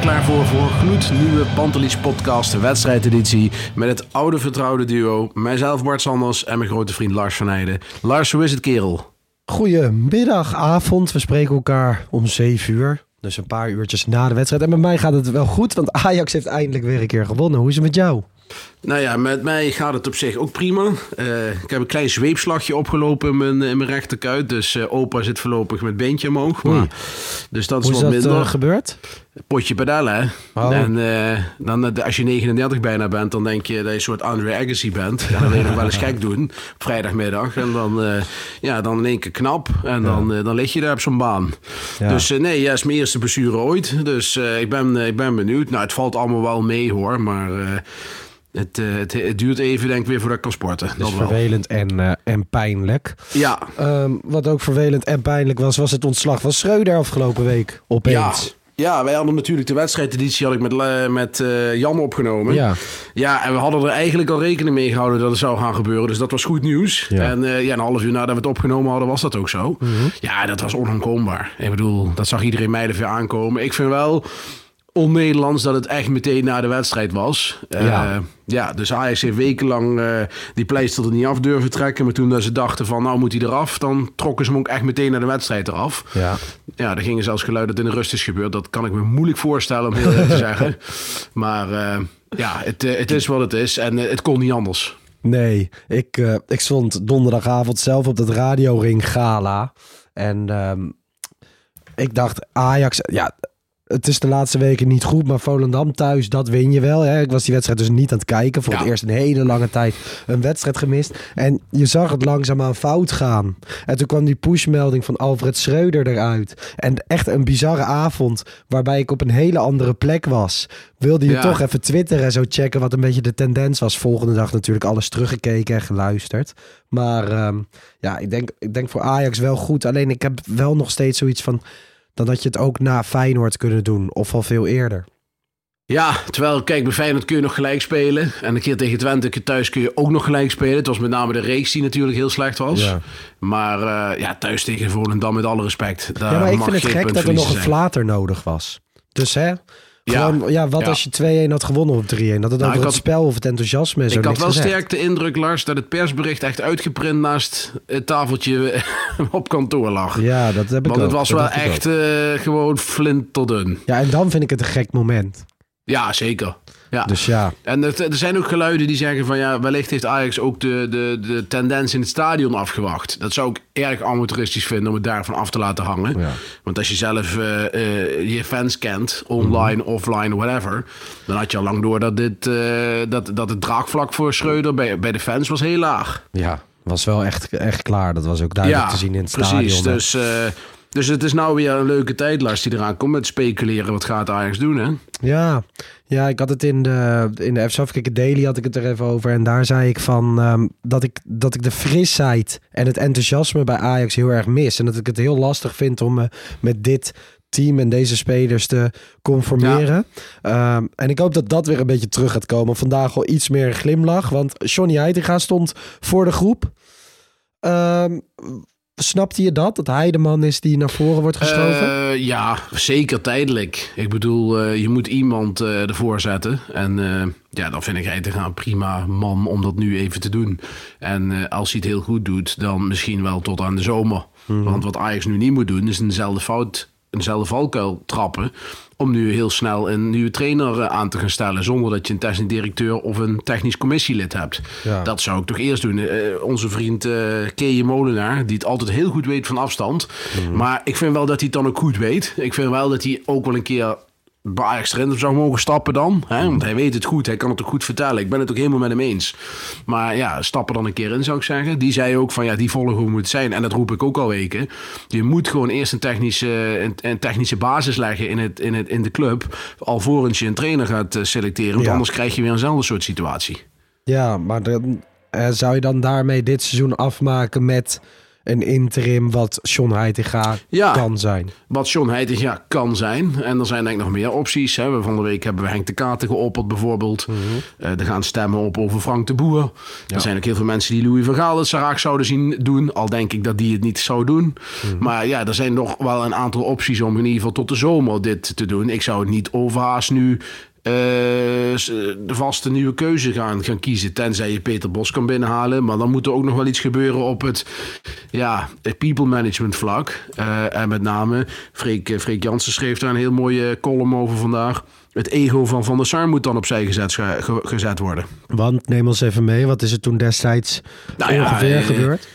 Klaar voor voor gloednieuwe Pantelis podcast wedstrijdeditie. Met het oude vertrouwde duo. Mijzelf Bart Sanders en mijn grote vriend Lars van Heijden. Lars, hoe is het kerel? Goedemiddag, avond. We spreken elkaar om 7 uur. Dus een paar uurtjes na de wedstrijd. En met mij gaat het wel goed, want Ajax heeft eindelijk weer een keer gewonnen. Hoe is het met jou? Nou ja, met mij gaat het op zich ook prima. Eh, ik heb een klein zweepslagje opgelopen in mijn, in mijn rechterkuit. Dus eh, opa zit voorlopig met beentje omhoog. Maar, dus dat is Hoe is wat dat minder. eh, gebeurd? Potje padellen, hè? Oh. En eh, dan, als je 39 bijna bent, dan denk je dat je een soort Andre Agassi bent. En dan wil je nog wel eens gek doen op vrijdagmiddag. En dan, ja, dan in één keer knap. En dan, dan lig je daar op zo'n baan. Ja. Dus nee, ja, is mijn eerste blessure ooit. Dus ik, ben, ik ben benieuwd. Nou, het valt allemaal wel mee hoor, maar... het, eh, het, het duurt even, denk ik, weer voordat ik kan sporten. Dat is vervelend en, eh, en pijnlijk. Ja, Ehm, wat ook vervelend en pijnlijk was, was het ontslag van Schreuder afgelopen week. ja. Opeens. Ja, wij hadden natuurlijk de wedstrijdeditie had ik met, eh, met Jan opgenomen. Ja. Ja, en we hadden er eigenlijk al rekening mee gehouden dat het zou gaan gebeuren. Dus dat was goed nieuws. Ja. En ja, een half uur nadat we het opgenomen hadden, was dat ook zo. Ja, dat was onontkoombaar. Ik bedoel, dat zag iedereen mij er weer aankomen. Ik vind wel on-Nederlands dat het echt meteen na de wedstrijd was. Eh, Ja. ja, dus Ajax heeft wekenlang eh, die pleister er niet af durven trekken. Maar toen ze dachten van, nou moet hij eraf, dan trokken ze hem ook echt meteen naar de wedstrijd eraf. Ja. Ja, er gingen zelfs geluiden dat in de rust is gebeurd. Dat kan ik me moeilijk voorstellen om heel eerlijk te zeggen. Maar eh, ja, het, het is wat het is. En het kon niet anders. Nee, ik, ik stond donderdagavond zelf op dat radioring gala. En ehm, ik dacht, Ajax, ja, het is de laatste weken niet goed, maar Volendam thuis, dat win je wel. Hè? Ik was die wedstrijd dus niet aan het kijken. Voor Ja. het eerst een hele lange tijd een wedstrijd gemist. En je zag het langzaamaan fout gaan. En toen kwam die pushmelding van Alfred Schreuder eruit. En echt een bizarre avond, waarbij ik op een hele andere plek was. Wilde je Ja. toch even twitteren en zo checken wat een beetje de tendens was. Volgende dag natuurlijk alles teruggekeken en geluisterd. Maar ehm, ja, ik denk, ik denk voor Ajax wel goed. Alleen ik heb wel nog steeds zoiets van... dan had je het ook na Feyenoord kunnen doen. Of al veel eerder. Ja, terwijl, kijk, bij Feyenoord kun je nog gelijk spelen. En een keer tegen Twente thuis kun je ook nog gelijk spelen. Het was met name de reeks die natuurlijk heel slecht was. Ja. Maar eh, ja, thuis tegen Volendam met alle respect. Daar ja, maar ik vind het gek dat er nog een flater nodig was. Dus hè... Ja. Gewoon, ja, wat Ja. als je 2-1 had gewonnen op 3-1? Dat het Nou, over ik het had- spel of het enthousiasme en zo Ik had wel gezegd. sterk de indruk, Lars, dat het persbericht echt uitgeprint naast het tafeltje op kantoor lag. Ja, dat heb ik Want ook. het was Dat wel echt eh, gewoon flinterdun. Ja, en dan vind ik het een gek moment. Ja, zeker. Ja. Dus ja, En het- er zijn ook geluiden die zeggen van ja, wellicht heeft Ajax ook de, de, de tendens in het stadion afgewacht. Dat zou ik erg amateuristisch vinden om het daarvan af te laten hangen. Ja. Want als je zelf eh, eh, je fans kent, online, Mhm. offline, whatever, dan had je al lang door dat, dit, eh, dat, dat het draagvlak voor Schreuder bij, bij de fans was heel laag. ja, was wel echt, echt klaar. Dat was ook duidelijk te zien in het precies. stadion. Dus, eh, dus het is nou weer een leuke tijd, Lars, die eraan komt met speculeren. Wat gaat Ajax doen, hè? Ja, ja, ik had het in de, in de FC Daily had ik het er even over. En daar zei ik van ehm, dat, ik, dat ik de frisheid en het enthousiasme bij Ajax heel erg mis. En dat ik het heel lastig vind om me met dit team en deze spelers te conformeren. Ehm, en ik hoop dat dat weer een beetje terug gaat komen. Vandaag al iets meer glimlach, want Johnny Heitinga stond voor de groep. Ehm snapte je dat? Dat hij de man is die naar voren wordt geschoven? Uh, ja, zeker tijdelijk. Ik bedoel, uh, je moet iemand uh, ervoor zetten. En ja, dan vind ik Heitinga een prima man om dat nu even te doen. En als hij het heel goed doet, dan misschien wel tot aan de zomer. Mm. Want wat Ajax nu niet moet doen, is eenzelfde fout eenzelfde valkuil trappen. Om nu heel snel een nieuwe trainer aan te gaan stellen. Zonder dat je een technisch directeur of een technisch commissielid hebt. Ja. Dat zou ik toch eerst doen. Uh, onze vriend uh, Keje Molenaar, die het altijd heel goed weet van afstand. Mm. Maar ik vind wel dat hij het dan ook goed weet. Ik vind wel dat hij ook wel een keer bij Ajax erin zou mogen stappen dan. Hè? Want hij weet het goed, hij kan het ook goed vertellen. Ik ben het ook helemaal met hem eens. Maar ja, stappen dan een keer in zou ik zeggen. Die zei ook van ja, die volgen hoe moet zijn. En dat roep ik ook al weken. Je moet gewoon eerst een technische, een, een technische basis leggen in, het, in, het, in de club. Alvorens je een trainer gaat eh, selecteren. Want anders krijg je weer eenzelfde soort situatie. Ja, maar dan, uh, zou je dan daarmee dit seizoen afmaken met een interim wat John Heitinga ja, kan zijn. Wat John Heitinga kan zijn. En er zijn denk ik nog meer opties. Hè. Van de week hebben we Henk de Katen geopperd bijvoorbeeld. Mm -hmm. uh, er gaan stemmen op over Frank de Boer. Ja. Er zijn ook heel veel mensen die Louis van Gaal het graag zouden zien doen. Al denk ik dat die het niet zou doen. Mm -hmm. Maar ja, er zijn nog wel een aantal opties om in ieder geval tot de zomer dit te doen. Ik zou het niet overhaast nu uh, de vaste nieuwe keuze gaan, gaan kiezen. Tenzij je Peter Bos kan binnenhalen. Maar dan moet er ook nog wel iets gebeuren op het, ja, people management vlak. Uh, en met name, Freek, Freek Jansen schreef daar een heel mooie column over vandaag. Het ego van Van der Sar moet dan opzij gezet, gezet worden. Want, neem ons even mee, wat is er toen destijds nou ongeveer gebeurd?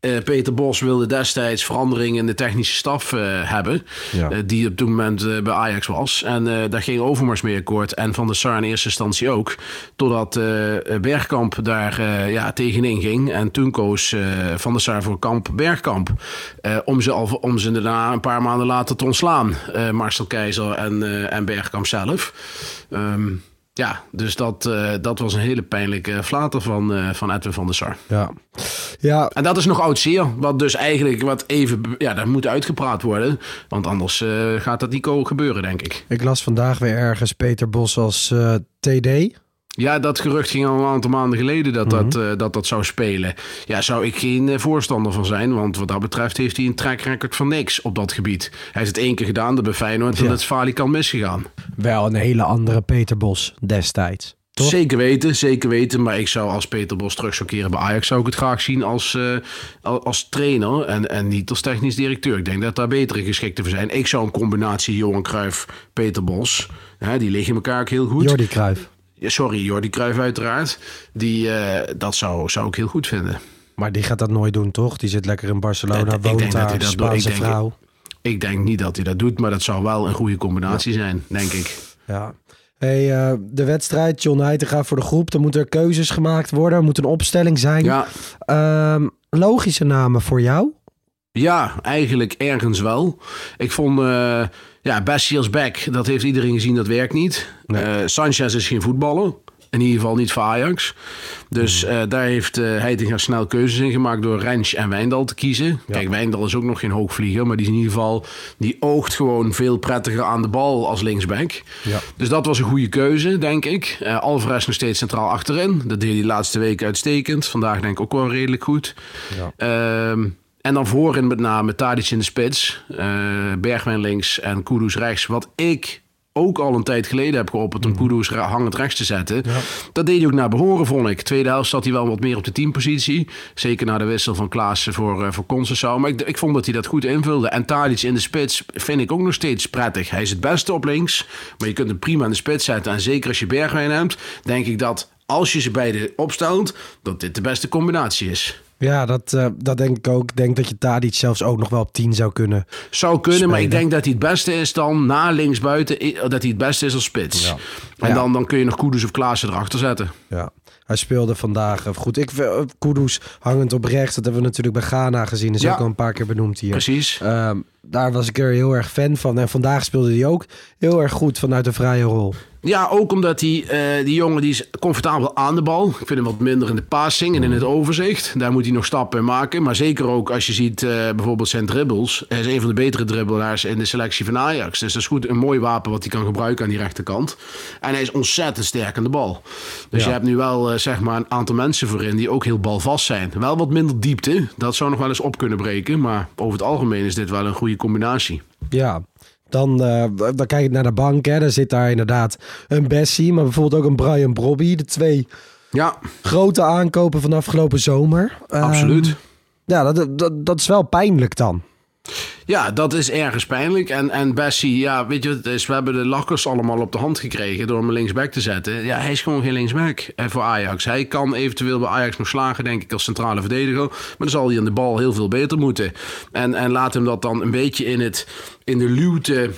Uh, Peter Bos wilde destijds verandering in de technische staf uh, hebben. Ja. Uh, die op dat moment bij Ajax was. En daar ging Overmars mee akkoord. En Van der Sar in eerste instantie ook. Totdat Bergkamp daar ja, tegenin ging. En toen koos Van der Sar voor kamp Bergkamp. om, ze al, om ze daarna een paar maanden later te ontslaan. Marcel Keizer en, en Bergkamp zelf. Um, ja, dus dat, uh, dat was een hele pijnlijke flater van, uh, van Edwin van der Sar. Ja. ja. En dat is nog oud zeer. Wat dus eigenlijk wat even... Ja, dat moet uitgepraat worden. Want anders uh, gaat dat niet gebeuren, denk ik. Ik las vandaag weer ergens Peter Bos als TD. Ja, dat gerucht ging al een aantal maanden geleden dat, dat, uh, dat dat zou spelen. Ja, zou ik geen uh, voorstander van zijn. Want wat dat betreft heeft hij een track record van niks op dat gebied. Hij heeft het één keer gedaan, dat bij Feyenoord. Ja. En dat is falikant misgegaan. Wel een hele andere Peter Bos destijds. Toch? Zeker weten, zeker weten. Maar ik zou als Peter Bos terug zou keren bij Ajax... zou ik het graag zien als, uh, als trainer en, en niet als technisch directeur. Ik denk dat daar betere geschikte voor zijn. Ik zou een combinatie Johan Cruijff, Peter Bos... Hè, die liggen elkaar ook heel goed. Jordi Cruijff. Sorry, Jordi Cruijff uiteraard. Die, uh, dat zou, zou ik heel goed vinden. Maar die gaat dat nooit doen, toch? Die zit lekker in Barcelona, uh, woont daar, dat Spaanse ik denk, vrouw. Ik denk niet dat hij dat doet, maar dat zou wel een goede combinatie ja. zijn, denk ik. Ja. Hey, uh, de wedstrijd, John Heitinga voor de groep. Er moeten keuzes gemaakt worden. Er moet een opstelling zijn. Ja. Uh, logische namen voor jou? Ja, eigenlijk ergens wel. Ik vond... Uh, ja, Bessie als back, dat heeft iedereen gezien, dat werkt niet. Nee. Uh, Sanchez is geen voetballer. In ieder geval niet voor Ajax. Dus uh, daar heeft uh, Heitinga snel keuzes in gemaakt door Rens en Wijndal te kiezen. Ja. Kijk, Wijndal is ook nog geen hoogvlieger, maar die is in ieder geval die oogt gewoon veel prettiger aan de bal als linksback. Ja. Dus dat was een goede keuze, denk ik. Uh, Alvarez nog steeds centraal achterin. Dat deed hij de laatste weken uitstekend. Vandaag denk ik ook wel redelijk goed. Ja. En dan voorin met name Tadic in de spits, uh, Bergwijn links en Kudus rechts. Wat ik ook al een tijd geleden heb geopperd om Kudus hangend rechts te zetten. Ja. Dat deed hij ook naar behoren, vond ik. Tweede helft zat hij wel wat meer op de teampositie. Zeker na de wissel van Klaassen voor, uh, voor Concessao. Maar ik, ik vond dat hij dat goed invulde. En Tadic in de spits vind ik ook nog steeds prettig. Hij is het beste op links, maar je kunt hem prima in de spits zetten. En zeker als je Bergwijn hebt, denk ik dat als je ze beide opstelt, dat dit de beste combinatie is. Ja, dat, uh, dat denk ik ook. Ik denk dat je Tadic zelfs ook nog wel op 10 zou kunnen. Zou kunnen, spelen. maar ik denk dat hij het beste is dan na linksbuiten. Dat hij het beste is als spits. Ja. En Ja. dan, dan kun je nog Kudus of Klaassen erachter zetten. Ja, hij speelde vandaag eh, goed. Ik eh, Kudus hangend op rechts, dat hebben we natuurlijk bij Ghana gezien. Is Ja. ook al een paar keer benoemd hier. Precies. Ehm, daar was ik er heel erg fan van. En vandaag speelde hij ook heel erg goed vanuit de vrije rol. Ja, ook omdat die, eh, die jongen die is comfortabel aan de bal. Ik vind hem wat minder in de passing en in het overzicht. Daar moet hij nog stappen in maken. Maar zeker ook als je ziet eh, bijvoorbeeld zijn dribbles. Hij is een van de betere dribbelaars in de selectie van Ajax. Dus dat is goed een mooi wapen wat hij kan gebruiken aan die rechterkant. En hij is ontzettend sterk aan de bal. Dus Ja. je hebt nu wel eh, zeg maar een aantal mensen voorin die ook heel balvast zijn. Wel wat minder diepte. Dat zou nog wel eens op kunnen breken. Maar over het algemeen is dit wel een goede combinatie. Ja, dan, eh, dan kijk ik naar de bank. Hè. Daar zit daar inderdaad een Bessie, maar bijvoorbeeld ook een Brian Brobby. De twee Ja, grote aankopen van afgelopen zomer. Ehm, absoluut. Ja, dat, dat, dat is wel pijnlijk dan. Ja, dat is ergens pijnlijk. En, en Bessie, ja, weet je, wat we hebben de lakkers allemaal op de hand gekregen door hem linksback te zetten. Ja, hij is gewoon geen linksback eh, voor Ajax. Hij kan eventueel bij Ajax nog slagen, denk ik, als centrale verdediger. Maar dan zal hij aan de bal heel veel beter moeten. En, en laat hem dat dan een beetje in, het, in de luwte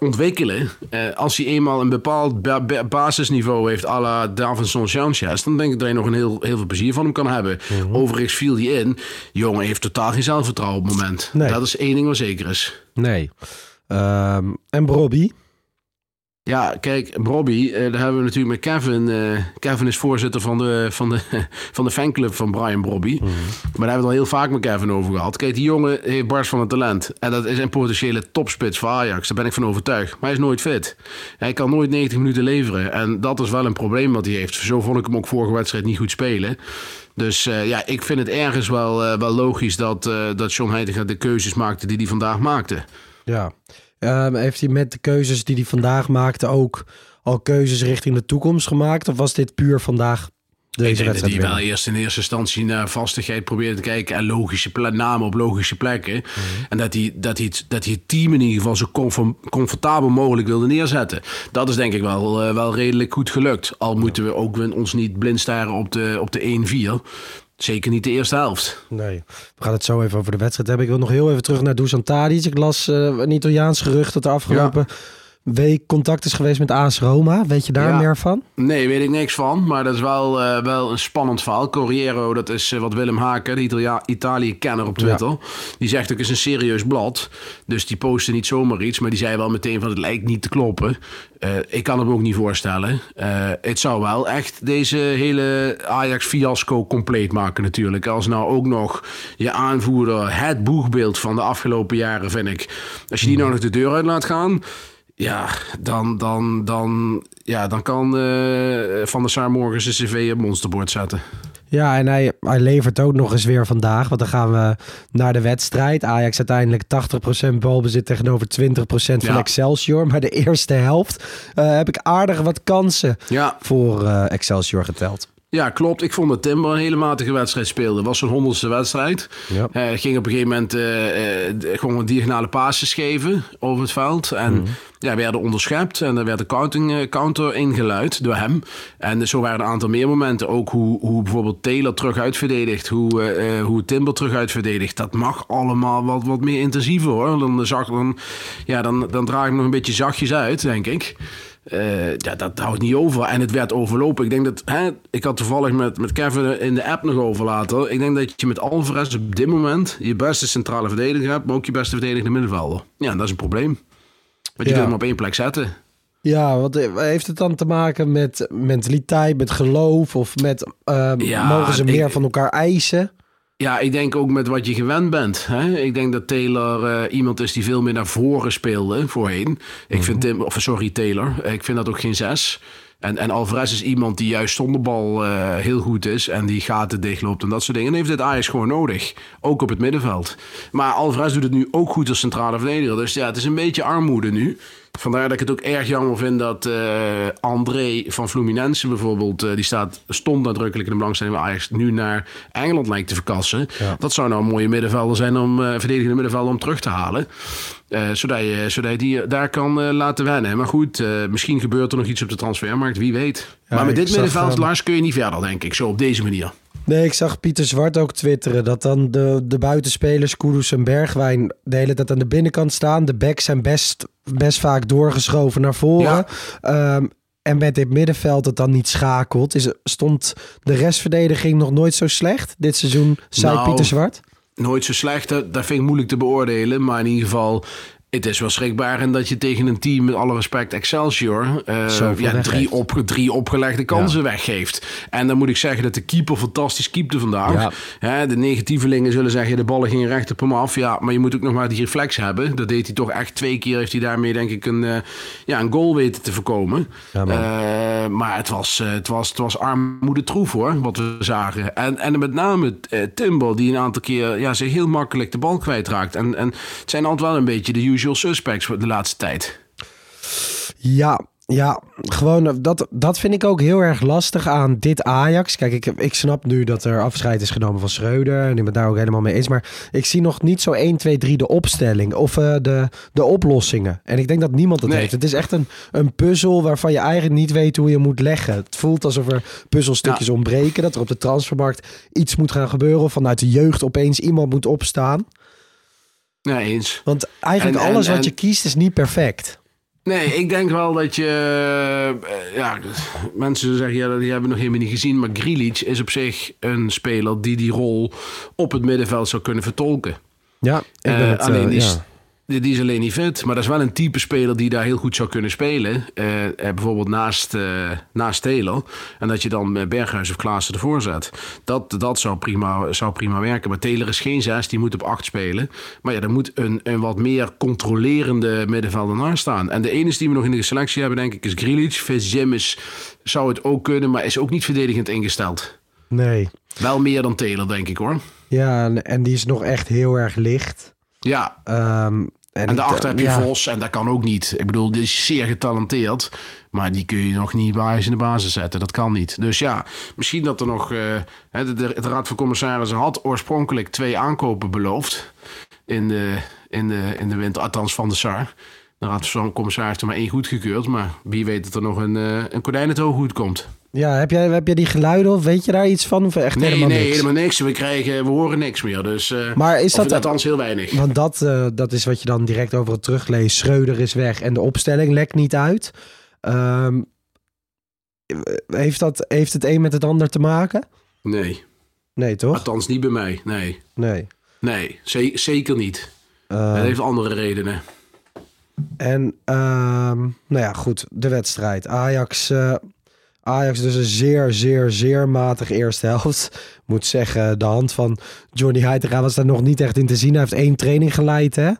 ontwikkelen. Eh, als hij eenmaal een bepaald ba- ba- basisniveau heeft à la Davinson Sanchez... dan denk ik dat je nog een heel, heel veel plezier van hem kan hebben. Overigens viel hij in. Jongen heeft totaal geen zelfvertrouwen op het moment. Nee. Dat is één ding wat zeker is. Nee. Ehm, en Brobby? Ja, kijk, Robbie, eh, daar hebben we natuurlijk met Kevin. eh, Kevin is voorzitter van de, van de, van de fanclub van Brian Brobby. Maar daar hebben we het al heel vaak met Kevin over gehad. Kijk, die jongen heeft barst van het talent. En dat is een potentiële topspits voor Ajax. Daar ben ik van overtuigd. Maar hij is nooit fit. Hij kan nooit 90 minuten leveren. En dat is wel een probleem wat hij heeft. Zo vond ik hem ook vorige wedstrijd niet goed spelen. Dus eh, ja, ik vind het ergens wel, wel logisch dat, dat John Heitinga de keuzes maakte die hij vandaag maakte. Ja. Ehm, heeft hij met de keuzes die hij vandaag maakte ook al keuzes richting de toekomst gemaakt? Of was dit puur vandaag deze ik denk dat hij wel eerst in eerste instantie naar vastigheid probeerde te kijken en logische namen op logische plekken. Mhm. En dat hij, dat, hij het, dat hij het team in ieder geval zo comfort- comfortabel mogelijk wilde neerzetten. Dat is denk ik wel, eh, wel redelijk goed gelukt. Al moeten we ook ons niet blind staren op de, op de 1-4. Zeker niet de eerste helft. Nee. We gaan het zo even over de wedstrijd hebben. Ik wil nog heel even terug naar Dusan Tadic. Ik las eh, een Italiaans gerucht dat er afgelopen week contact is geweest met AS Roma. Weet je daar Ja. meer van? Nee, weet ik niks van. Maar dat is wel, eh, wel een spannend verhaal. Corriero, dat is eh, wat Willem Haken, de Italia- Italië-kenner op Twitter. Die zegt ook, het is een serieus blad. Dus die postte niet zomaar iets. Maar die zei wel meteen van, het lijkt niet te kloppen. Eh, ik kan het me ook niet voorstellen. Het zou wel echt deze hele Ajax-fiasco compleet maken natuurlijk. Als nou ook nog je aanvoerder, het boegbeeld van de afgelopen jaren, vind ik. Als je die nou nog de deur uit laat gaan... Ja, dan, dan, dan, ja, dan kan eh, Van der Sar morgen zijn cv op monsterbord zetten. Ja, en hij, hij levert ook nog eens weer vandaag. Want dan gaan we naar de wedstrijd. Ajax uiteindelijk 80% balbezit tegenover 20% van Ja. Excelsior. Maar de eerste helft eh, heb ik aardig wat kansen Ja, voor eh, Excelsior geteld. Ja, klopt. Ik vond dat Timber een hele matige wedstrijd speelde. was zijn honderdste wedstrijd. Ja. Hij ging op een gegeven moment eh, eh, gewoon diagonale passes geven over het veld. En ja, werden onderschept. En er werd de counting, eh, counter ingeluid door hem. En zo waren er een aantal meer momenten. Ook hoe, hoe bijvoorbeeld Taylor terug uitverdedigt. Hoe, hoe Timber terug uitverdedigt. Dat mag allemaal wat, wat meer intensiever hoor. Dan, zag, dan, ja, dan, dan draag ik nog een beetje zachtjes uit, denk ik. Eh, ja, dat houdt niet over. En het werd overlopen. Ik denk dat... Hè, ik had toevallig met, met Kevin in de app nog over laten. Ik denk dat je met Alvarez op dit moment... je beste centrale verdediger hebt... maar ook je beste verdedigende middenvelder. Ja, dat is een probleem. Want je Ja. kunt hem op één plek zetten. Ja, wat eh, heeft het dan te maken met mentaliteit, met geloof? Of met Ja, mogen ze ik- meer van elkaar eisen? Ja, ik denk ook met wat je gewend bent. Hè? Ik denk dat Taylor eh, iemand is die veel meer naar voren speelde voorheen. Ik vind Tim, of sorry, Taylor. Ik vind dat ook geen zes. En, en Alvarez is iemand die juist zonder bal eh, heel goed is. En die gaten dichtloopt en dat soort dingen. En heeft dit Ajax gewoon nodig. Ook op het middenveld. Maar Alvarez doet het nu ook goed als centrale verdediger. Dus ja, het is een beetje armoede nu. Vandaar dat ik het ook erg jammer vind dat eh, André van Fluminense bijvoorbeeld... eh, die staat, stond nadrukkelijk in de belangstelling van Ajax... nu naar Engeland lijkt te verkassen. Dat zou nou een mooie middenvelder zijn om... eh verdedigende middenvelder om terug te halen. Eh, zodat, je, zodat je die daar kan eh, laten wennen. Maar goed, eh, misschien gebeurt er nog iets op de transfermarkt. Wie weet. maar met dit middenveld, ehm, Lars, kun je niet verder, denk ik. Zo op deze manier. Nee, ik zag Pieter Zwart ook twitteren dat dan de, de buitenspelers Kudus en Bergwijn de hele tijd aan de binnenkant staan. De backs zijn best, best vaak doorgeschoven naar voren. Ehm, en met dit middenveld dat dan niet schakelt, is, stond de restverdediging nog nooit zo slecht dit seizoen, zei Nou, Pieter Zwart? Nooit zo slecht, dat dat vind ik moeilijk te beoordelen. Maar in ieder geval, het is wel schrikbaar. En dat je tegen een team, met alle respect, Excelsior... Zoveel ja, drie, op, drie opgelegde kansen weggeeft. En dan moet ik zeggen dat de keeper fantastisch keepte vandaag. Ja. Hè, de negatievelingen zullen zeggen, de ballen gingen recht op hem af. Ja, maar je moet ook nog maar die reflex hebben. Dat deed hij toch echt twee keer. Heeft hij daarmee denk ik een, eh, ja, een goal weten te voorkomen. Ja, maar het was, eh, het, was, het was armoede troef hoor, wat we zagen. En, en met name eh, Timber, die een aantal keer ja, zich heel makkelijk de bal kwijtraakt. En, en het zijn altijd wel een beetje de usual suspects voor de laatste tijd. Ja, ja, gewoon eh, dat, dat vind ik ook heel erg lastig aan dit Ajax. Kijk, ik, ik snap nu dat er afscheid is genomen van Schreuder. En ik ben daar ook helemaal mee eens. Maar ik zie nog niet zo 1, 2, 3 de opstelling of eh, de, de oplossingen. En ik denk dat niemand het Nee. heeft. Het is echt een, een puzzel waarvan je eigenlijk niet weet hoe je moet leggen. Het voelt alsof er puzzelstukjes ontbreken. Dat er op de transfermarkt iets moet gaan gebeuren. Of vanuit de jeugd opeens iemand moet opstaan. Nee, eens. Want eigenlijk En- en- alles wat en- je kiest is niet perfect. Nee, ik denk wel dat je... eh, ja, mensen zeggen, ja, die hebben we nog helemaal niet gezien. Maar Grealish is op zich een speler die die rol op het middenveld zou kunnen vertolken. Ja, ik Eh, het, alleen die, is, ja. Die, is alleen niet fit. Maar dat is wel een type speler die daar heel goed zou kunnen spelen. Eh, eh, bijvoorbeeld naast, eh naast Taylor. En dat je dan Berghuis of Klaassen ervoor zet. Dat, dat zou, prima, zou prima werken. Maar Taylor is geen zes, die moet op acht spelen. Maar ja, er moet een, een wat meer controlerende middenvelder naast staan. En de enige die we nog in de selectie hebben, denk ik, is. Fitz James zou het ook kunnen, maar is ook niet verdedigend ingesteld. Nee. Wel meer dan Taylor, denk ik hoor. Ja, en, en die is nog echt heel erg licht. Ja, Ehm, en En daarachter heb je ja. Vos en dat kan ook niet. Ik bedoel, die is zeer getalenteerd. Maar die kun je nog niet bij huis in de basis zetten. Dat kan niet. Dus ja, misschien dat er nog... eh, de, de, de Raad van Commissarissen had oorspronkelijk twee aankopen beloofd. In de, in de, in de winter, althans van de SAR. De Raad van Commissarissen heeft er maar één goedgekeurd. Maar wie weet dat er nog een, eh een konijn het oog goed komt. Ja, heb jij, heb jij die geluiden of weet je daar iets van? Of echt Nee, helemaal nee, niks? helemaal niks. We, krijgen, we horen niks meer. Dus, eh, Maar is dat... althans heel weinig. Want dat, eh, dat is wat je dan direct over het terugleest. Schreuder is weg en de opstelling lekt niet uit. Ehm, heeft, dat, heeft het een met het ander te maken? Nee, Nee, toch? althans niet bij mij. Nee, Nee. nee ze- zeker niet. Het heeft andere redenen. En ehm, nou ja, goed, de wedstrijd. Ajax, eh, Ajax dus een zeer, zeer, zeer matig eerste helft. Moet zeggen, de hand van Johnny Heitinga was daar nog niet echt in te zien. Hij heeft één training geleid, hè?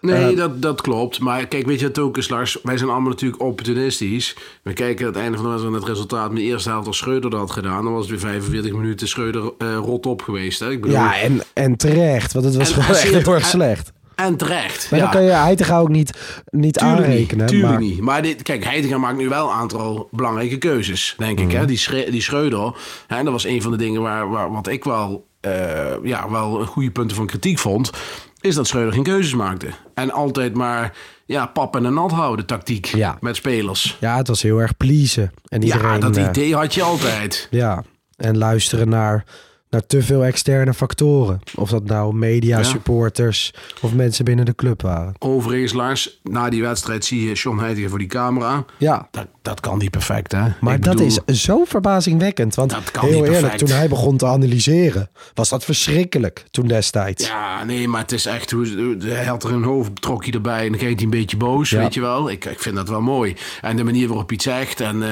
Nee, Eh, dat, dat klopt. Maar kijk, weet je wat het ook is, Lars? Wij zijn allemaal natuurlijk opportunistisch. We kijken aan het einde van de wedstrijd naar het resultaat. Met de eerste helft als Schreuder dat had gedaan. Dan was het weer 45 minuten Schreuder eh, rot op geweest. Hè? Ik bedoel, Ja, en, en terecht, want het was En- gewoon echt heel erg slecht. En terecht. Maar ja. dan kan je Heitinga ook niet, niet Tuurlijk aanrekenen. niet, tuurlijk maar, niet. Maar dit, kijk, Heitinga maakt nu wel een aantal belangrijke keuzes, denk Mhm. ik. Hè? Die, Schre- die Schreuder, hè, dat was een van de dingen waar, waar, wat ik wel, eh, ja, wel goede punten van kritiek vond. Is dat Schreuder geen keuzes maakte. En altijd maar ja, pap en een nat houden tactiek Ja. met spelers. Ja, het was heel erg pleasen. En iedereen, ja, dat eh, idee had je altijd. Ja, en luisteren naar, naar te veel externe factoren. Of dat nou media, Ja. supporters of mensen binnen de club waren. Overigens, Lars, na die wedstrijd zie je John Heitinga voor die camera. Ja, Dat, dat kan niet perfect, hè? maar Ik dat bedoel, is zo verbazingwekkend. Want Dat kan heel eerlijk, toen hij begon te analyseren, was dat verschrikkelijk toen destijds. Ja, nee, maar het is echt... hoe- Hij had er een hoofdtrokje erbij en dan kreeg hij een beetje boos, Ja. weet je wel. Ik, ik vind dat wel mooi. En de manier waarop hij het zegt en... eh,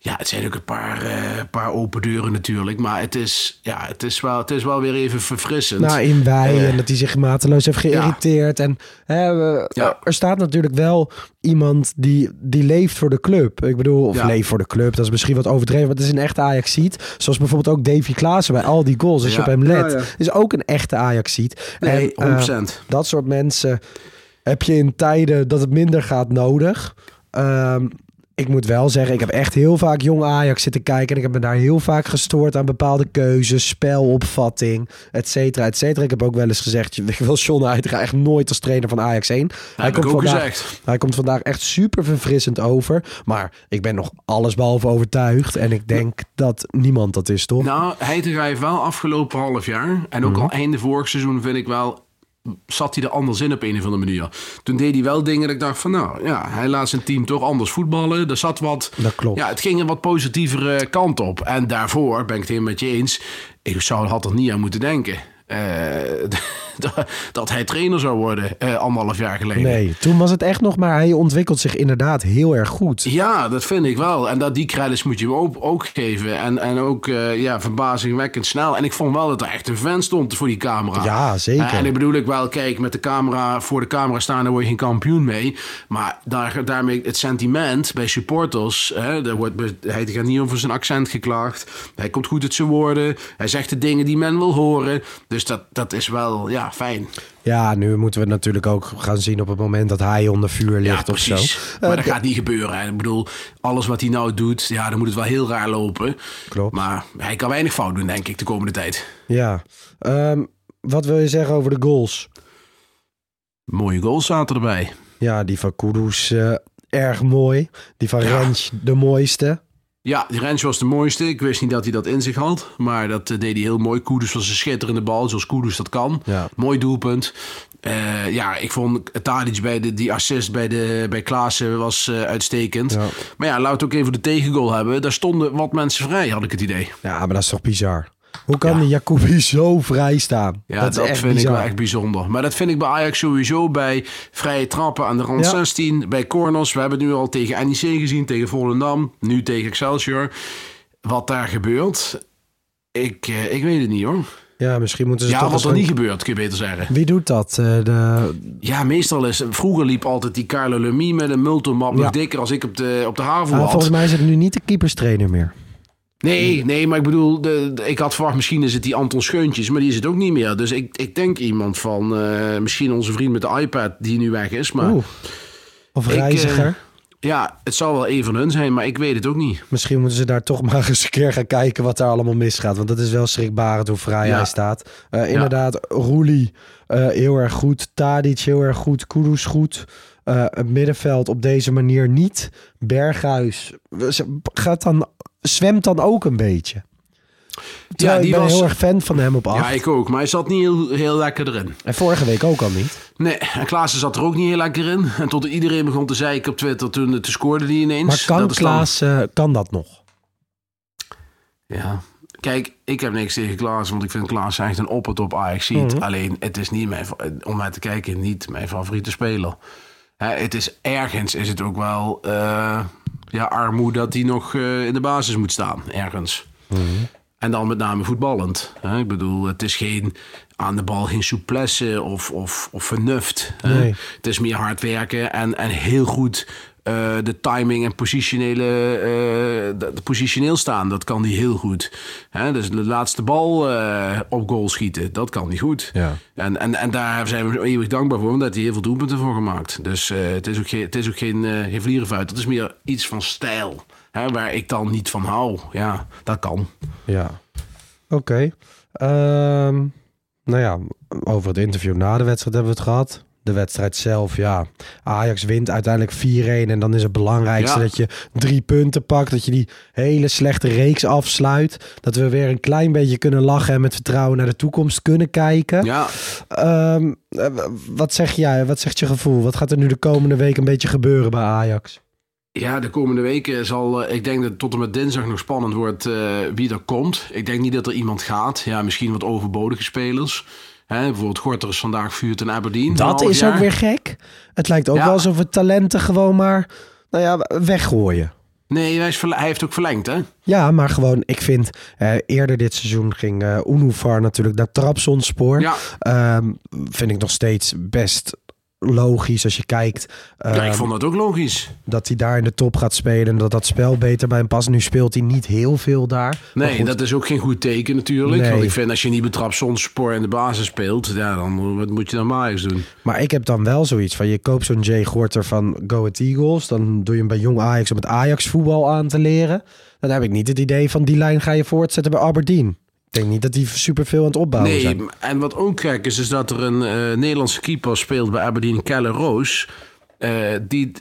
ja, het zijn ook een paar, eh, paar open deuren natuurlijk. Maar het is, ja, het is, wel, het is wel weer even verfrissend. Nou, in wij Eh, en dat hij zich mateloos heeft geïrriteerd. En hè, we- Ja. er staat natuurlijk wel iemand die, die leeft voor de club. Ik bedoel, of Ja. leeft voor de club, dat is misschien wat overdreven. Maar het is een echte Ajax-ziet. Zoals bijvoorbeeld ook Davy Klaassen bij al die goals. Als je op hem let, Ja, ja. is ook een echte Ajax-ziet. Nee, En, 100%. eh, dat soort mensen heb je in tijden dat het minder gaat nodig. Ehm, ik moet wel zeggen, ik heb echt heel vaak jong Ajax zitten kijken. En ik heb me daar heel vaak gestoord aan bepaalde keuzes, spelopvatting, et cetera, et cetera. Ik heb ook wel eens gezegd, ik wil John Heitinga echt nooit als trainer van Ajax heen. Hij heb ik ook vandaag, gezegd. hij komt vandaag echt super verfrissend over. Maar ik ben nog allesbehalve overtuigd. En ik denk dat niemand dat is, toch? Nou, Heitinga heeft wel afgelopen half jaar... en ook Mhm. al einde vorig seizoen vind ik wel... zat hij er anders in op een of andere manier. Toen deed hij wel dingen dat ik dacht van nou ja, hij laat zijn team toch anders voetballen. Er zat wat, Dat klopt. ja, het ging een wat positievere kant op. En daarvoor ben ik het helemaal met je eens. Ik zou, had er niet aan moeten denken. Eh, dat hij trainer zou worden eh, anderhalf jaar geleden. Nee, toen was het echt nog, maar hij ontwikkelt zich inderdaad heel erg goed. Ja, dat vind ik wel. En dat, die credits moet je hem ook, ook geven. En, en ook eh, ja, verbazingwekkend snel. En ik vond wel dat er echt een fan stond voor die camera. Ja, zeker. En ik bedoel ik wel, kijk, met de camera voor de camera staan, daar word je geen kampioen mee. Maar daar, daarmee het sentiment bij supporters. Hè, er wordt, hij gaat niet over zijn accent geklaagd. Hij komt goed uit zijn woorden. Hij zegt de dingen die men wil horen. Dus dat, dat is wel, ja, fijn. Ja, nu moeten we het natuurlijk ook gaan zien op het moment dat hij onder vuur ligt Ja, of zo. precies. Eh, Maar dat gaat niet gebeuren. hè. Ik bedoel, alles wat hij nou doet, ja, dan moet het wel heel raar lopen. Klopt. Maar hij kan weinig fout doen, denk ik, de komende tijd. Ja. Ehm, wat wil je zeggen over de goals? Mooie goals zaten erbij. Ja, die van Kudus eh, erg mooi. Die van Ja. Rens de mooiste. Ja, die Rens was de mooiste. Ik wist niet dat hij dat in zich had. Maar dat eh, deed hij heel mooi. Kudus was een schitterende bal, zoals Kudus dat kan. Ja. Mooi doelpunt. Eh, ja, ik vond Tadic bij de, die assist bij, de, bij Klaassen was eh, uitstekend. Ja. Maar ja, laten we ook even de tegengoal hebben. Daar stonden wat mensen vrij, had ik het idee. Ja, maar dat is toch bizar? Hoe kan Ja. die Jacobi zo vrij staan? Ja, dat, vind bizar. ik wel echt bijzonder. Maar dat vind ik bij Ajax sowieso bij vrije trappen aan de rand Ja. 16, bij corners. We hebben het nu al tegen NEC gezien, tegen Volendam, nu tegen Excelsior. Wat daar gebeurt, ik, eh, ik weet het niet hoor. Ja, misschien moeten ze Ja, toch wat er niet gebeurt, kun je beter zeggen. Wie doet dat? Eh, de... Ja, meestal is... Vroeger liep altijd die Carlo Lamy met een multimap Ja. nog dikker als ik op de, op de haven Ah, had. volgens mij is het nu niet de keeperstrainer meer. Nee, nee, maar ik bedoel, de, de- ik had verwacht misschien is het die Anton Scheuntjes, maar die is het ook niet meer. Dus ik, ik denk iemand van, eh, misschien onze vriend met de iPad die nu weg is. Maar Oeh. Of Ik, eh, reiziger. ja, het zal wel een van hun zijn, maar ik weet het ook niet. Misschien moeten ze daar toch maar eens een keer gaan kijken wat daar allemaal misgaat. Want dat is wel schrikbarend hoe vrij Ja. hij staat. Eh, inderdaad, Roelie heel erg goed. Tadic heel erg goed. Kudus goed. Het middenveld op deze manier niet. Berghuis gaat dan, zwemt dan ook een beetje. Terwijl die ik ben was- heel erg fan van hem op acht. Ja, ik ook, maar hij zat niet heel, heel lekker erin. En vorige week ook al niet. Nee, en Klaassen zat er ook niet heel lekker in. En tot iedereen begon te zeiken op Twitter, toen, toen scoorde hij ineens. Maar kan Dat dan- kan dat nog? Ja. Kijk, ik heb niks tegen Klaas, want ik vind Klaas echt een opper op Ajax. Mhm. Alleen, het is niet mijn, om naar te kijken, niet mijn favoriete speler. Hè, het is ergens, is het ook wel eh, ja, armoede dat hij nog eh, in de basis moet staan, ergens. Mhm. En dan met name voetballend. Hè? Ik bedoel, het is geen aan de bal geen souplesse of, of, of vernuft. hè. Nee. Het is meer hard werken en, en heel goed eh, de timing en positionele, eh, de, de positioneel staan. Dat kan hij heel goed. Hè? Dus de laatste bal eh, op goal schieten, dat kan hij goed. Ja. En, en, en daar zijn we eeuwig dankbaar voor, omdat hij heel veel doelpunten voor gemaakt. Dus het is ook geen, het is ook geen, geen vlierenvuit. Het is meer iets van stijl. Hè? Waar ik dan niet van hou. Ja, dat kan. Ja. Oké. Ehm, nou ja, over het interview na de wedstrijd hebben we het gehad. De wedstrijd zelf, ja. Ajax wint uiteindelijk 4-1. En dan is het belangrijkste Ja. dat je drie punten pakt. Dat je die hele slechte reeks afsluit. Dat we weer een klein beetje kunnen lachen en met vertrouwen naar de toekomst kunnen kijken. Ja, Ehm, eh, wat zeg jij? Wat zegt je gevoel? Wat gaat er nu de komende week een beetje gebeuren bij Ajax? Ja, de komende weken zal, eh, ik denk dat tot en met dinsdag nog spannend wordt eh, wie er komt. Ik denk niet dat er iemand gaat. Ja, misschien wat overbodige spelers. Hè, bijvoorbeeld Gorter is vandaag vuurd in Aberdeen. Dat is jaar. ook weer gek. Het lijkt ook Ja. wel alsof we talenten gewoon maar nou ja, weggooien. Nee, hij, is hij heeft ook verlengd, hè? Ja, maar gewoon, ik vind eh, eerder dit seizoen ging eh Unufar natuurlijk naar Trabzonspor. Ja, Ehm, vind ik nog steeds best logisch als je kijkt ja, ik ehm, vond dat ook logisch. dat hij daar in de top gaat spelen en dat dat spel beter bij hem past. Nu speelt hij niet heel veel daar. Nee, dat is ook geen goed teken natuurlijk. Nee. Want ik vind als je niet betrapt zonder spoor in de basis speelt, ja, dan wat moet je dan maar eens doen. Maar ik heb dan wel zoiets van, je koopt zo'n Jay Gorter van Go Ahead Eagles. Dan doe je hem bij Jong Ajax om het Ajax voetbal aan te leren. Dan heb ik niet het idee van die lijn ga je voortzetten bij Aberdeen. Ik denk niet dat die superveel aan het opbouwen Nee, zijn. en wat ook gek is, is dat er een eh, Nederlandse keeper speelt bij Aberdeen, Kelle Roos. eh, die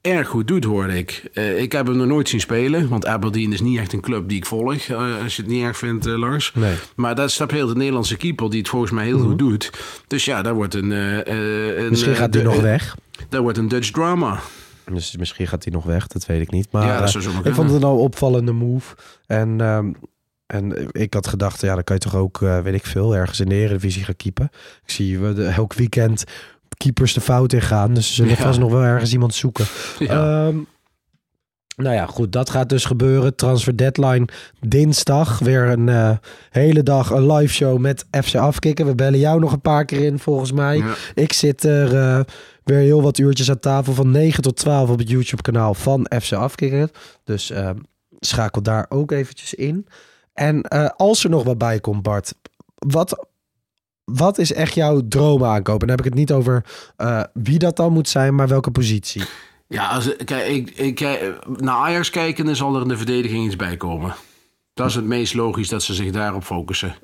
erg goed doet, hoorde ik. Eh, ik heb hem nog nooit zien spelen, want Aberdeen is niet echt een club die ik volg, als je het niet erg vindt, Lars. Nee. Maar dat staat heel de Nederlandse keeper die het volgens mij heel goed doet. Dus ja, daar wordt een... een Misschien gaat hij nog weg. Daar wordt een Dutch drama. Dus misschien gaat hij nog weg, dat weet ik niet. Maar Ja, dat ik vond het een al opvallende move. En, ehm, en ik had gedacht, ja, dan kan je toch ook, eh, weet ik veel, ergens in de Eredivisie gaan keepen. Ik zie we de, elk weekend keepers de fout in gaan. Dus ze zullen Ja. vast nog wel ergens iemand zoeken. Ja. Ehm, nou ja, goed, dat gaat dus gebeuren. Transfer deadline dinsdag. Weer een eh, hele dag een live show met FC Afkikken. We bellen jou nog een paar keer in, volgens mij. Ja. Ik zit er eh, weer heel wat uurtjes aan tafel van 9 tot 12 op het YouTube kanaal van FC Afkikken. Dus eh, schakel daar ook eventjes in. En eh, als er nog wat bij komt, Bart, wat, wat is echt jouw droomaankoop? En dan heb ik het niet over eh, wie dat dan moet zijn, maar welke positie. Ja, als, kijk, ik, naar Ajax kijken, dan zal er in de verdediging iets bij komen. Dat is het meest logisch dat ze zich daarop focussen.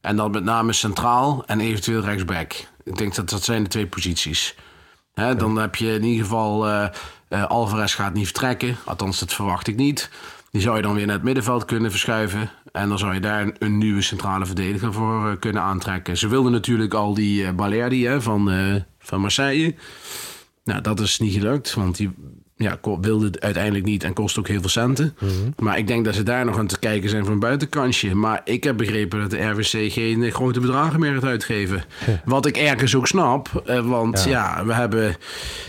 En dan met name centraal en eventueel rechtsback. Ik denk dat dat zijn de twee posities. Hè, Dan heb je in ieder geval... eh, Alvarez gaat niet vertrekken. Althans, dat verwacht ik niet. Die zou je dan weer naar het middenveld kunnen verschuiven. En dan zou je daar een, nieuwe centrale verdediger voor eh, kunnen aantrekken. Ze wilden natuurlijk al die hè, van, eh, van Marseille. Nou, dat is niet gelukt, want die ja, wilde het uiteindelijk niet en kost ook heel veel centen. Maar ik denk dat ze daar nog aan te kijken zijn voor een buitenkansje. Maar ik heb begrepen dat de RWC geen grote bedragen meer gaat uitgeven. Wat ik ergens ook snap, eh, want ja, we hebben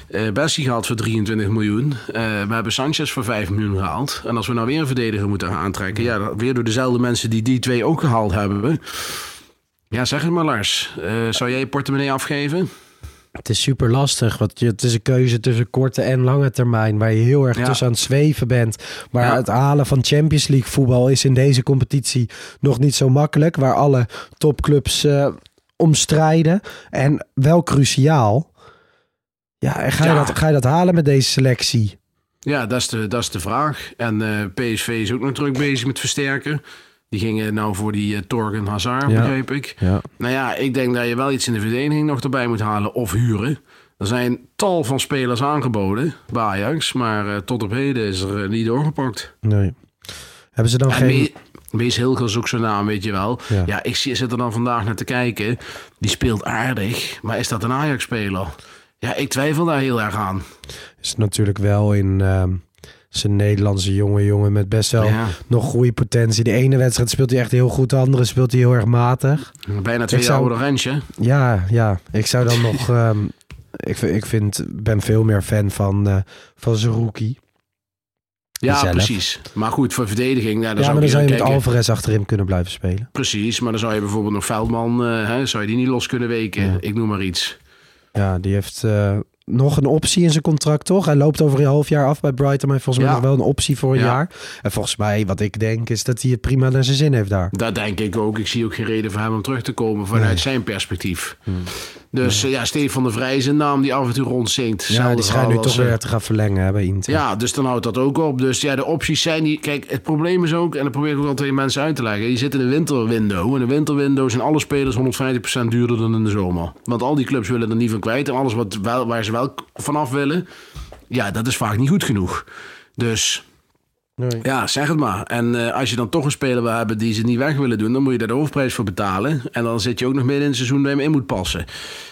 eh Bessie gehaald voor 23 miljoen. Eh, we hebben Sanchez voor 5 miljoen gehaald. En als we nou weer een verdediger moeten aantrekken, ja, weer door dezelfde mensen die die twee ook gehaald hebben. Ja, zeg het maar Lars. Zou jij je portemonnee afgeven? Het is super lastig, want het is een keuze tussen korte en lange termijn, waar je heel erg Ja. tussen aan het zweven bent. Maar Ja. het halen van Champions League voetbal is in deze competitie nog niet zo makkelijk, waar alle topclubs eh omstrijden. En wel cruciaal. Ja, en ga, Je dat, ga je dat halen met deze selectie? Ja, dat is de, dat is de vraag. En eh, PSV is ook nog druk bezig met versterken. Die gingen nou voor die eh, Torgen Hazard, Ja. begreep ik. Ja. Nou ja, ik denk dat je wel iets in de verdediging nog erbij moet halen of huren. Er zijn tal van spelers aangeboden bij Ajax, maar eh, tot op heden is er eh, niet doorgepakt. Nee. Hebben ze dan En geen... Mees Hilgers is ook zo'n naam, weet je wel. Ja. Ja, ik zie- zit er dan vandaag naar te kijken. Die speelt aardig, maar is dat een Ajax-speler? Ja, ik twijfel daar heel erg aan. Is natuurlijk wel in... zijn Nederlandse jonge jongen met best wel Ja. nog goede potentie. De ene wedstrijd speelt hij echt heel goed, de andere speelt hij heel erg matig. Bijna twee jaar ouder Rensje. Ja, ja. Ik zou dan nog. ehm, ik, vind- ik vind, ben veel meer fan van, eh van Zerouki. Ja, zelf. precies. Maar goed, voor verdediging, ja, dan Ja, zou maar dan zou je met. Alvarez achterin kunnen blijven spelen. Precies, maar dan zou je bijvoorbeeld nog Veldman, eh, hè, zou je die niet los kunnen weken? Ja. Ik noem maar iets. Ja, die heeft eh, nog een optie in zijn contract, toch? Hij loopt over een half jaar af bij Brighton, maar volgens mij Ja. nog wel een optie voor een Ja. jaar. En volgens mij, wat ik denk, is dat hij het prima naar zijn zin heeft daar. Dat denk ik ook. Ik zie ook geen reden voor hem om terug te komen vanuit Nee. zijn perspectief. Dus eh, ja, Stefan de Vrij is een naam die af en toe rondzinkt. Ja, die schijnt nu toch eh, weer te gaan verlengen hè, bij Inter. Ja, dus dan houdt dat ook op. Dus ja, de opties zijn die. Kijk, het probleem is ook, en dat probeer ik ook altijd tegen mensen uit te leggen. Je zit in een winterwindow. En een winterwindow zijn alle spelers 150% duurder dan in de zomer. Want al die clubs willen er niet van kwijt. En alles wat wel, waar ze wel vanaf willen, ja, dat is vaak niet goed genoeg. Dus Nee. ja, zeg het maar. En eh, als je dan toch een speler wil hebben die ze niet weg willen doen, dan moet je daar de hoofdprijs voor betalen. En dan zit je ook nog midden in het seizoen je hem in moet passen.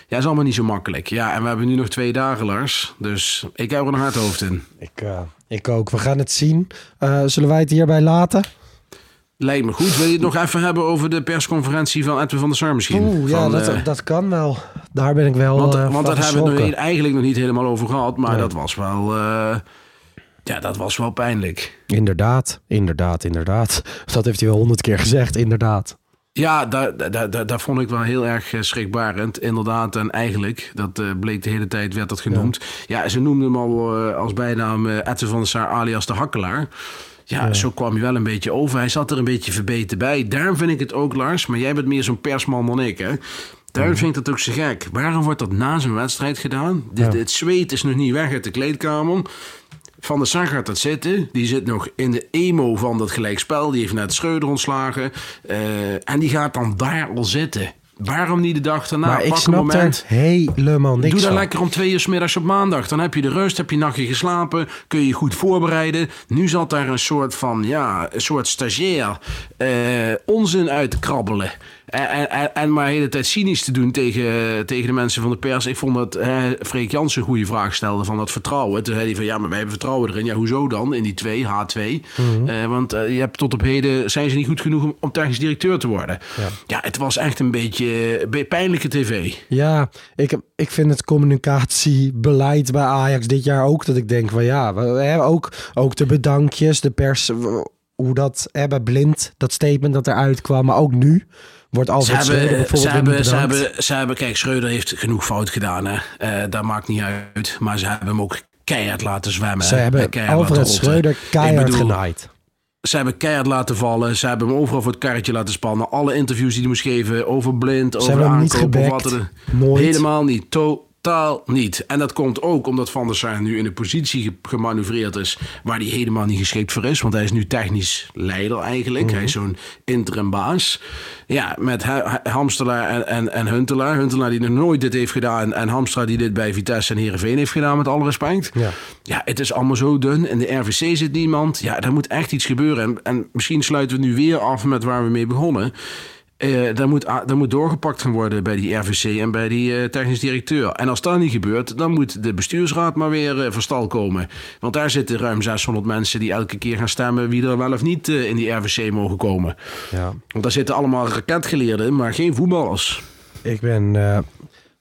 Ja, is allemaal niet zo makkelijk. Ja, en we hebben nu nog twee dagen, Lars. Dus ik heb er een hard hoofd in. Ik, eh, ik ook. We gaan het zien. Eh, zullen wij het hierbij laten? Lijkt me goed. Wil je het nog even hebben over de persconferentie van Edwin van der Sar misschien? Oeh, ja, Van, dat, eh, dat kan wel. Daar ben ik wel want eh, want daar hebben we het eigenlijk nog niet helemaal over gehad. Maar Nee. dat was wel... eh, ja, dat was wel pijnlijk. Inderdaad, inderdaad, inderdaad. Dat heeft hij wel honderd keer gezegd, inderdaad. Ja, daar, daar, daar, vond ik wel heel erg schrikbarend. Inderdaad, en eigenlijk, dat bleek de hele tijd, werd dat genoemd. Ja, ze noemden hem al als bijnaam Edwin van der Sar alias de Hakkelaar. Ja, zo kwam hij wel een beetje over. Hij zat er een beetje verbeten bij. Daarom vind ik het ook, Lars, maar jij bent meer zo'n persman dan ik, hè? Daarom vind ik dat ook zo gek. Waarom wordt dat na zijn wedstrijd gedaan? Het zweet is nog niet weg uit de kleedkamer. Van der Sar gaat dat zitten. Die zit nog in de emo van dat gelijkspel. Die heeft net Schreuder ontslagen. Eh, en die gaat dan daar al zitten. Waarom niet de dag daarna? maar ik snap moment. er helemaal niks Doe dat lekker om twee uur 's middags op maandag. Dan heb je de rust, heb je nachtje geslapen, kun je je goed voorbereiden. Nu zat daar een soort van, ja, een soort stagiair eh, onzin uit te krabbelen. En, en- en, maar de hele tijd cynisch te doen tegen, tegen de mensen van de pers. Ik vond dat eh, Freek Jansen een goede vraag stelde van dat vertrouwen. Toen zei hij van, ja, maar wij hebben vertrouwen erin. Ja, hoezo dan? In die twee, H2. Eh, want eh, je hebt tot op heden, zijn ze niet goed genoeg om, om technisch directeur te worden. Ja. het was echt een beetje, een beetje pijnlijke tv. Ja, ik, ik vind het communicatiebeleid bij Ajax dit jaar ook dat ik denk van ja, hebben ook, ook de bedankjes, de pers, hoe dat hè, bij Blind, dat statement dat eruit kwam, maar ook nu wordt Ze hebben, bijvoorbeeld ze, hebben, ze, hebben, ze hebben, kijk, Schreuder heeft genoeg fout gedaan. Hè. Eh, dat maakt niet uit. Maar ze hebben hem ook keihard laten zwemmen. Ze hebben Alfred. Schreuder keihard bedoel, genaaid. Ze hebben keihard laten vallen. Ze hebben hem overal voor het karretje laten spannen. Alle interviews die hij moest geven over blind, over aankoop of wat er. Nooit. Helemaal niet. Totaal niet. En dat komt ook omdat Van der Sar nu in een positie ge- gemanoeuvreerd is waar hij helemaal niet geschikt voor is. Want hij is nu technisch leider eigenlijk. Mhm. Hij is zo'n interim baas. Ja, met Ha- Ha- Hamstelaar en, en, en Huntelaar. Huntelaar die nog nooit dit heeft gedaan. En Hamstra die dit bij Vitesse en Heerenveen heeft gedaan met alle respect. Ja. Ja, het is allemaal zo dun. In de RVC zit niemand. Ja, er moet echt iets gebeuren. En, en misschien sluiten we nu weer af met waar we mee begonnen. Eh daar, moet, daar moet doorgepakt gaan worden bij die RVC en bij die eh, technisch directeur. En als dat niet gebeurt, dan moet de bestuursraad maar weer eh van stal komen. Want daar zitten ruim 600 mensen die elke keer gaan stemmen wie er wel of niet eh, in die RVC mogen komen. Ja. Want daar zitten allemaal raketgeleerden, maar geen voetballers. Ik ben eh,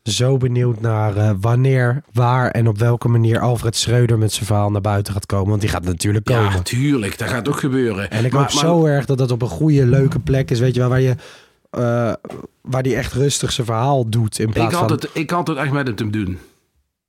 zo benieuwd naar eh, wanneer, waar en op welke manier Alfred Schreuder met zijn verhaal naar buiten gaat komen. Want die gaat natuurlijk komen. Ja, tuurlijk, dat gaat ook gebeuren. En ik Maar- hoop maar- zo erg dat dat op een goede, leuke plek is. Weet je wel, waar je... eh, waar die echt rustig zijn verhaal doet. In plaats Ik had, van... het, ik had het echt met hem te doen.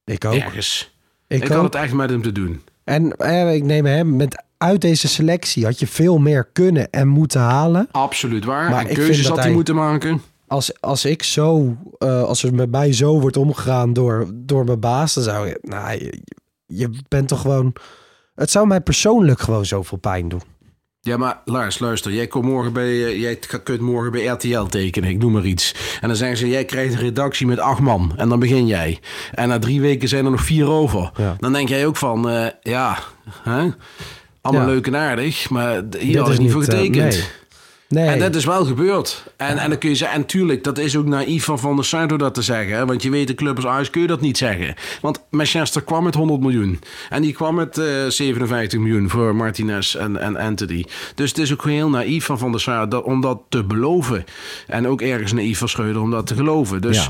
ik ook. Ergens. Ik, Ik, ook. had het echt met hem te doen. En eh, ik neem hem met... Uit deze selectie had je veel meer kunnen en moeten halen. Absoluut waar. Maar en keuzes had hij hij- moeten maken. Als, als ik zo... eh, als er met mij zo wordt omgegaan door, door mijn baas... Dan zou je... Nou, je, je bent toch gewoon... Het zou mij persoonlijk gewoon zoveel pijn doen. Ja, maar Lars, luister. Jij, komt morgen bij, eh, jij kunt morgen bij RTL tekenen, ik noem maar iets. En dan zeggen ze, jij krijgt een redactie met acht man. En dan begin jij. En na drie weken zijn er nog vier over. Ja. Dan denk jij ook van, eh, ja, hè? allemaal Ja. leuk en aardig. Maar hier is niet voor eh, getekend. nee. Nee. En dat is wel gebeurd. En, en dan kun je zeggen, en tuurlijk, dat is ook naïef van Van der Sar door dat te zeggen. hè. Want je weet, de club als Ajax kun je dat niet zeggen. Want Manchester kwam met 100 miljoen. En die kwam met eh 57 miljoen voor Martinez en, en Anthony. Dus het is ook heel naïef van Van der Sar dat, om dat te beloven. En ook ergens naïef van Schreuder om dat te geloven. Dus... Ja.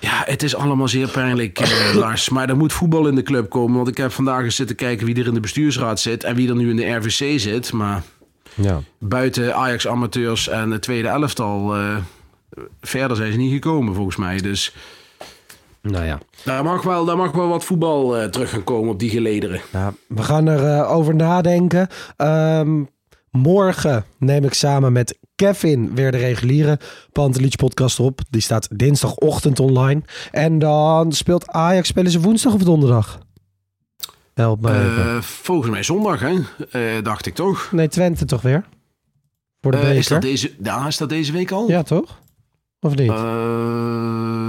Ja, het is allemaal zeer pijnlijk, eh, Lars. Maar er moet voetbal in de club komen. Want ik heb vandaag eens zitten kijken wie er in de bestuursraad zit... en wie er nu in de RVC zit. Maar Ja. buiten Ajax-amateurs en het tweede elftal... eh, verder zijn ze niet gekomen, volgens mij. Dus Nou ja. daar mag wel, daar mag wel wat voetbal eh, terug gaan komen op die gelederen. Ja, we gaan erover over nadenken. Ehm, morgen neem ik samen met Kevin weer de reguliere Pantelich podcast op. Die staat dinsdagochtend online. En dan speelt Ajax, spelen ze woensdag of donderdag? Help me. Eh, volgens mij zondag, hè? Eh, dacht ik toch? Nee, Twente toch weer? Voor de Eh, beker? is, dat deze, ja, is dat deze week al? Ja, toch? Of niet? Eh,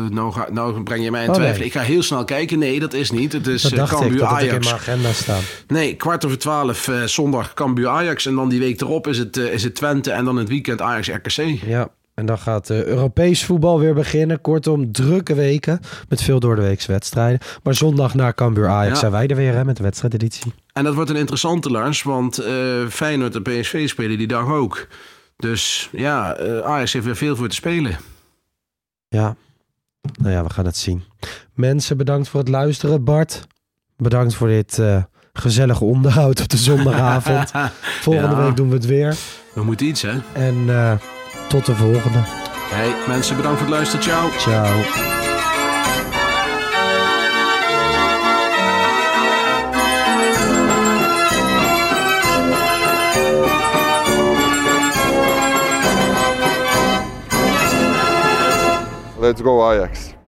nou, ga, nou breng je mij in Oh, twijfel. nee. Ik ga heel snel kijken. Nee, dat is niet. Het is dat dacht ik, Cambuur dat ik in Ajax. mijn agenda staan. Nee, kwart over twaalf eh, zondag Cambuur Ajax. En dan die week erop is het, is het Twente. En dan het weekend Ajax RKC. Ja, en dan gaat uh, Europees voetbal weer beginnen. Kortom, drukke weken met veel door de weekse wedstrijden. Maar zondag naar Cambuur Ajax Ja. zijn wij er weer hè, met de wedstrijdeditie. En dat wordt een interessante Lars. Want eh Feyenoord en PSV spelen die dag ook. Dus ja, eh, Ajax heeft weer veel voor te spelen. Ja, nou ja, we gaan het zien. Mensen, bedankt voor het luisteren. Bart, bedankt voor dit eh, gezellige onderhoud op de zondagavond. Volgende Ja. week doen we het weer. We moeten iets, hè? En eh, tot de volgende. Hey, mensen, bedankt voor het luisteren. Ciao. Ciao. Let's go Ajax.